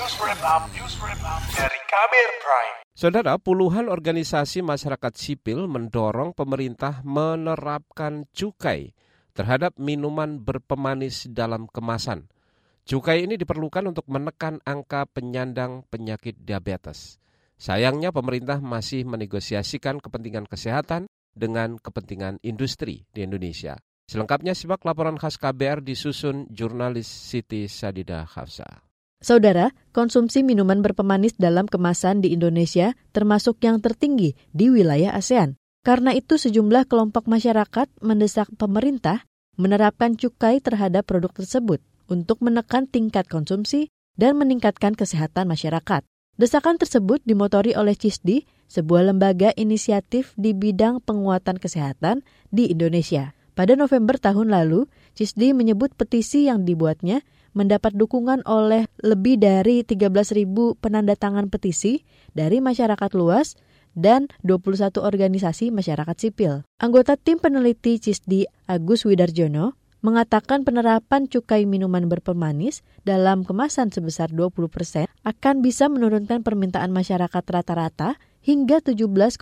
News Wrap Up, News Wrap Up dari Kabir Prime. Saudara, puluhan organisasi masyarakat sipil mendorong pemerintah menerapkan cukai terhadap minuman berpemanis dalam kemasan. Cukai ini diperlukan untuk menekan angka penyandang penyakit diabetes. Sayangnya pemerintah masih menegosiasikan kepentingan kesehatan dengan kepentingan industri di Indonesia. Selengkapnya simak laporan khas KBR disusun jurnalis Siti Sadida Hafsa. Saudara, konsumsi minuman berpemanis dalam kemasan di Indonesia termasuk yang tertinggi di wilayah ASEAN. Karena itu sejumlah kelompok masyarakat mendesak pemerintah menerapkan cukai terhadap produk tersebut untuk menekan tingkat konsumsi dan meningkatkan kesehatan masyarakat. Desakan tersebut dimotori oleh CISDI, sebuah lembaga inisiatif di bidang penguatan kesehatan di Indonesia. Pada November tahun lalu, CISDI menyebut petisi yang dibuatnya mendapat dukungan oleh lebih dari 13.000 penanda tangan petisi dari masyarakat luas dan 21 organisasi masyarakat sipil. Anggota tim peneliti CISDI Agus Widarjono mengatakan penerapan cukai minuman berpemanis dalam kemasan sebesar 20 persen akan bisa menurunkan permintaan masyarakat rata-rata hingga 17,5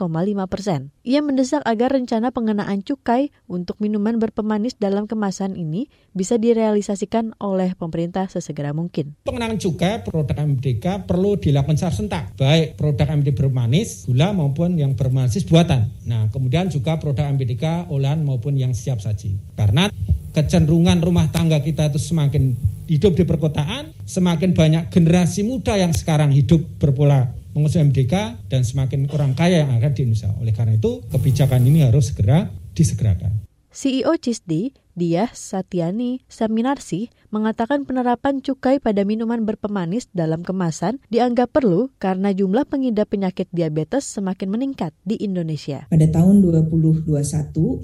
persen. Ia mendesak agar rencana pengenaan cukai untuk minuman berpemanis dalam kemasan ini bisa direalisasikan oleh pemerintah sesegera mungkin. Pengenaan cukai produk MDK perlu dilakukan secara sentak, baik produk MD bermanis, gula maupun yang bermanis buatan. Nah, kemudian juga produk MDK olahan maupun yang siap saji. Karena kecenderungan rumah tangga kita itu semakin hidup di perkotaan, semakin banyak generasi muda yang sekarang hidup berpola mengusung MDK dan semakin orang kaya yang akan di Indonesia. Oleh karena itu, kebijakan ini harus segera disegerakan. CEO CISDI, Diah Satyani Saminarsi, mengatakan penerapan cukai pada minuman berpemanis dalam kemasan dianggap perlu karena jumlah pengidap penyakit diabetes semakin meningkat di Indonesia. Pada tahun 2021,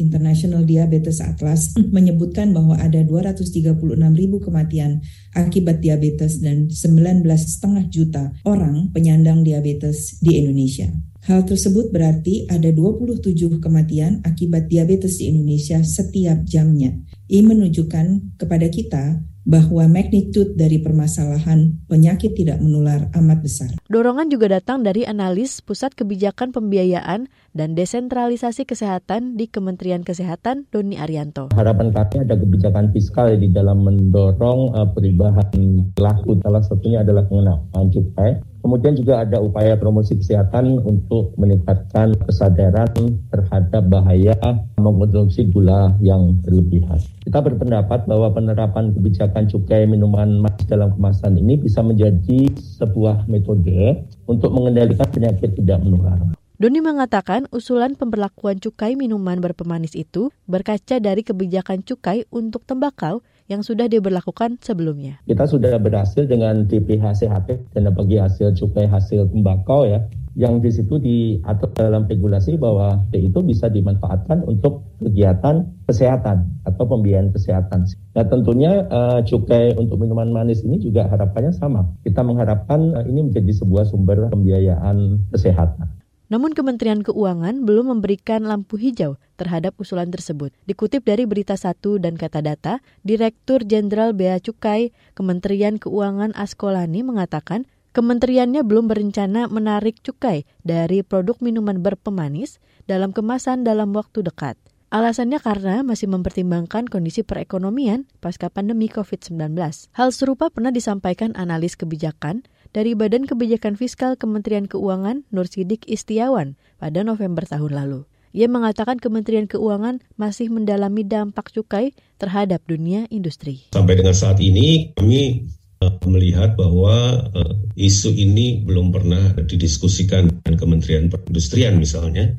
International Diabetes Atlas menyebutkan bahwa ada 236 ribu kematian akibat diabetes dan 19,5 juta orang penyandang diabetes di Indonesia. Hal tersebut berarti ada 27 kematian akibat diabetes di Indonesia setiap jamnya. Ini menunjukkan kepada kita bahwa magnitude dari permasalahan penyakit tidak menular amat besar. Dorongan juga datang dari analis Pusat Kebijakan Pembiayaan dan Desentralisasi Kesehatan di Kementerian Kesehatan Doni Arianto. Harapan kami ada kebijakan fiskal di dalam mendorong uh, perubahan laku. Salah satunya adalah pengenaan cukai Kemudian juga ada upaya promosi kesehatan untuk meningkatkan kesadaran terhadap bahaya mengkonsumsi gula yang berlebihan. Kita berpendapat bahwa penerapan kebijakan cukai minuman manis dalam kemasan ini bisa menjadi sebuah metode untuk mengendalikan penyakit tidak menular. Doni mengatakan usulan pemberlakuan cukai minuman berpemanis itu berkaca dari kebijakan cukai untuk tembakau yang sudah diberlakukan sebelumnya. Kita sudah berhasil dengan DPHCHP dan bagi hasil cukai hasil tembakau ya yang di situ diatur dalam regulasi bahwa itu bisa dimanfaatkan untuk kegiatan kesehatan atau pembiayaan kesehatan. Nah tentunya uh, cukai untuk minuman manis ini juga harapannya sama. Kita mengharapkan uh, ini menjadi sebuah sumber pembiayaan kesehatan. Namun Kementerian Keuangan belum memberikan lampu hijau terhadap usulan tersebut. Dikutip dari Berita Satu dan Kata Data, Direktur Jenderal Bea Cukai Kementerian Keuangan Askolani mengatakan kementeriannya belum berencana menarik cukai dari produk minuman berpemanis dalam kemasan dalam waktu dekat. Alasannya karena masih mempertimbangkan kondisi perekonomian pasca pandemi COVID-19. Hal serupa pernah disampaikan analis kebijakan dari Badan Kebijakan Fiskal Kementerian Keuangan Nur Sidik Istiawan pada November tahun lalu. Ia mengatakan Kementerian Keuangan masih mendalami dampak cukai terhadap dunia industri. Sampai dengan saat ini kami eh, melihat bahwa uh, isu ini belum pernah didiskusikan dengan Kementerian Perindustrian misalnya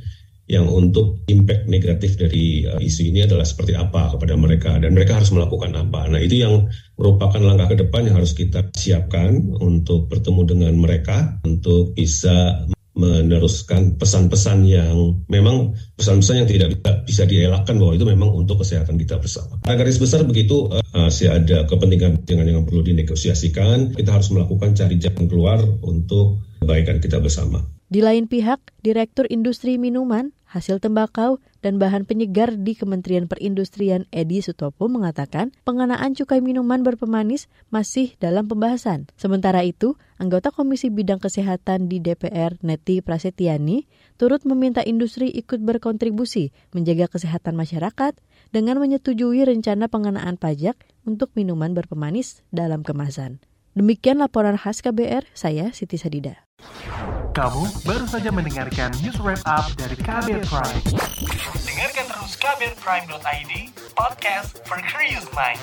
yang untuk impact negatif dari uh, isu ini adalah seperti apa kepada mereka dan mereka harus melakukan apa. Nah itu yang merupakan langkah ke depan yang harus kita siapkan untuk bertemu dengan mereka untuk bisa meneruskan pesan-pesan yang memang pesan-pesan yang tidak bisa dielakkan bahwa itu memang untuk kesehatan kita bersama. Pada garis besar begitu uh, masih ada kepentingan dengan yang perlu dinegosiasikan. Kita harus melakukan cari jalan keluar untuk kebaikan kita bersama. Di lain pihak, Direktur Industri Minuman hasil tembakau, dan bahan penyegar di Kementerian Perindustrian Edi Sutopo mengatakan pengenaan cukai minuman berpemanis masih dalam pembahasan. Sementara itu, anggota Komisi Bidang Kesehatan di DPR Neti Prasetyani turut meminta industri ikut berkontribusi menjaga kesehatan masyarakat dengan menyetujui rencana pengenaan pajak untuk minuman berpemanis dalam kemasan. Demikian laporan khas KBR, saya Siti Sadida. Kamu baru saja mendengarkan news wrap up dari KBR Prime. Dengarkan terus kbrprime.id, podcast for curious mind.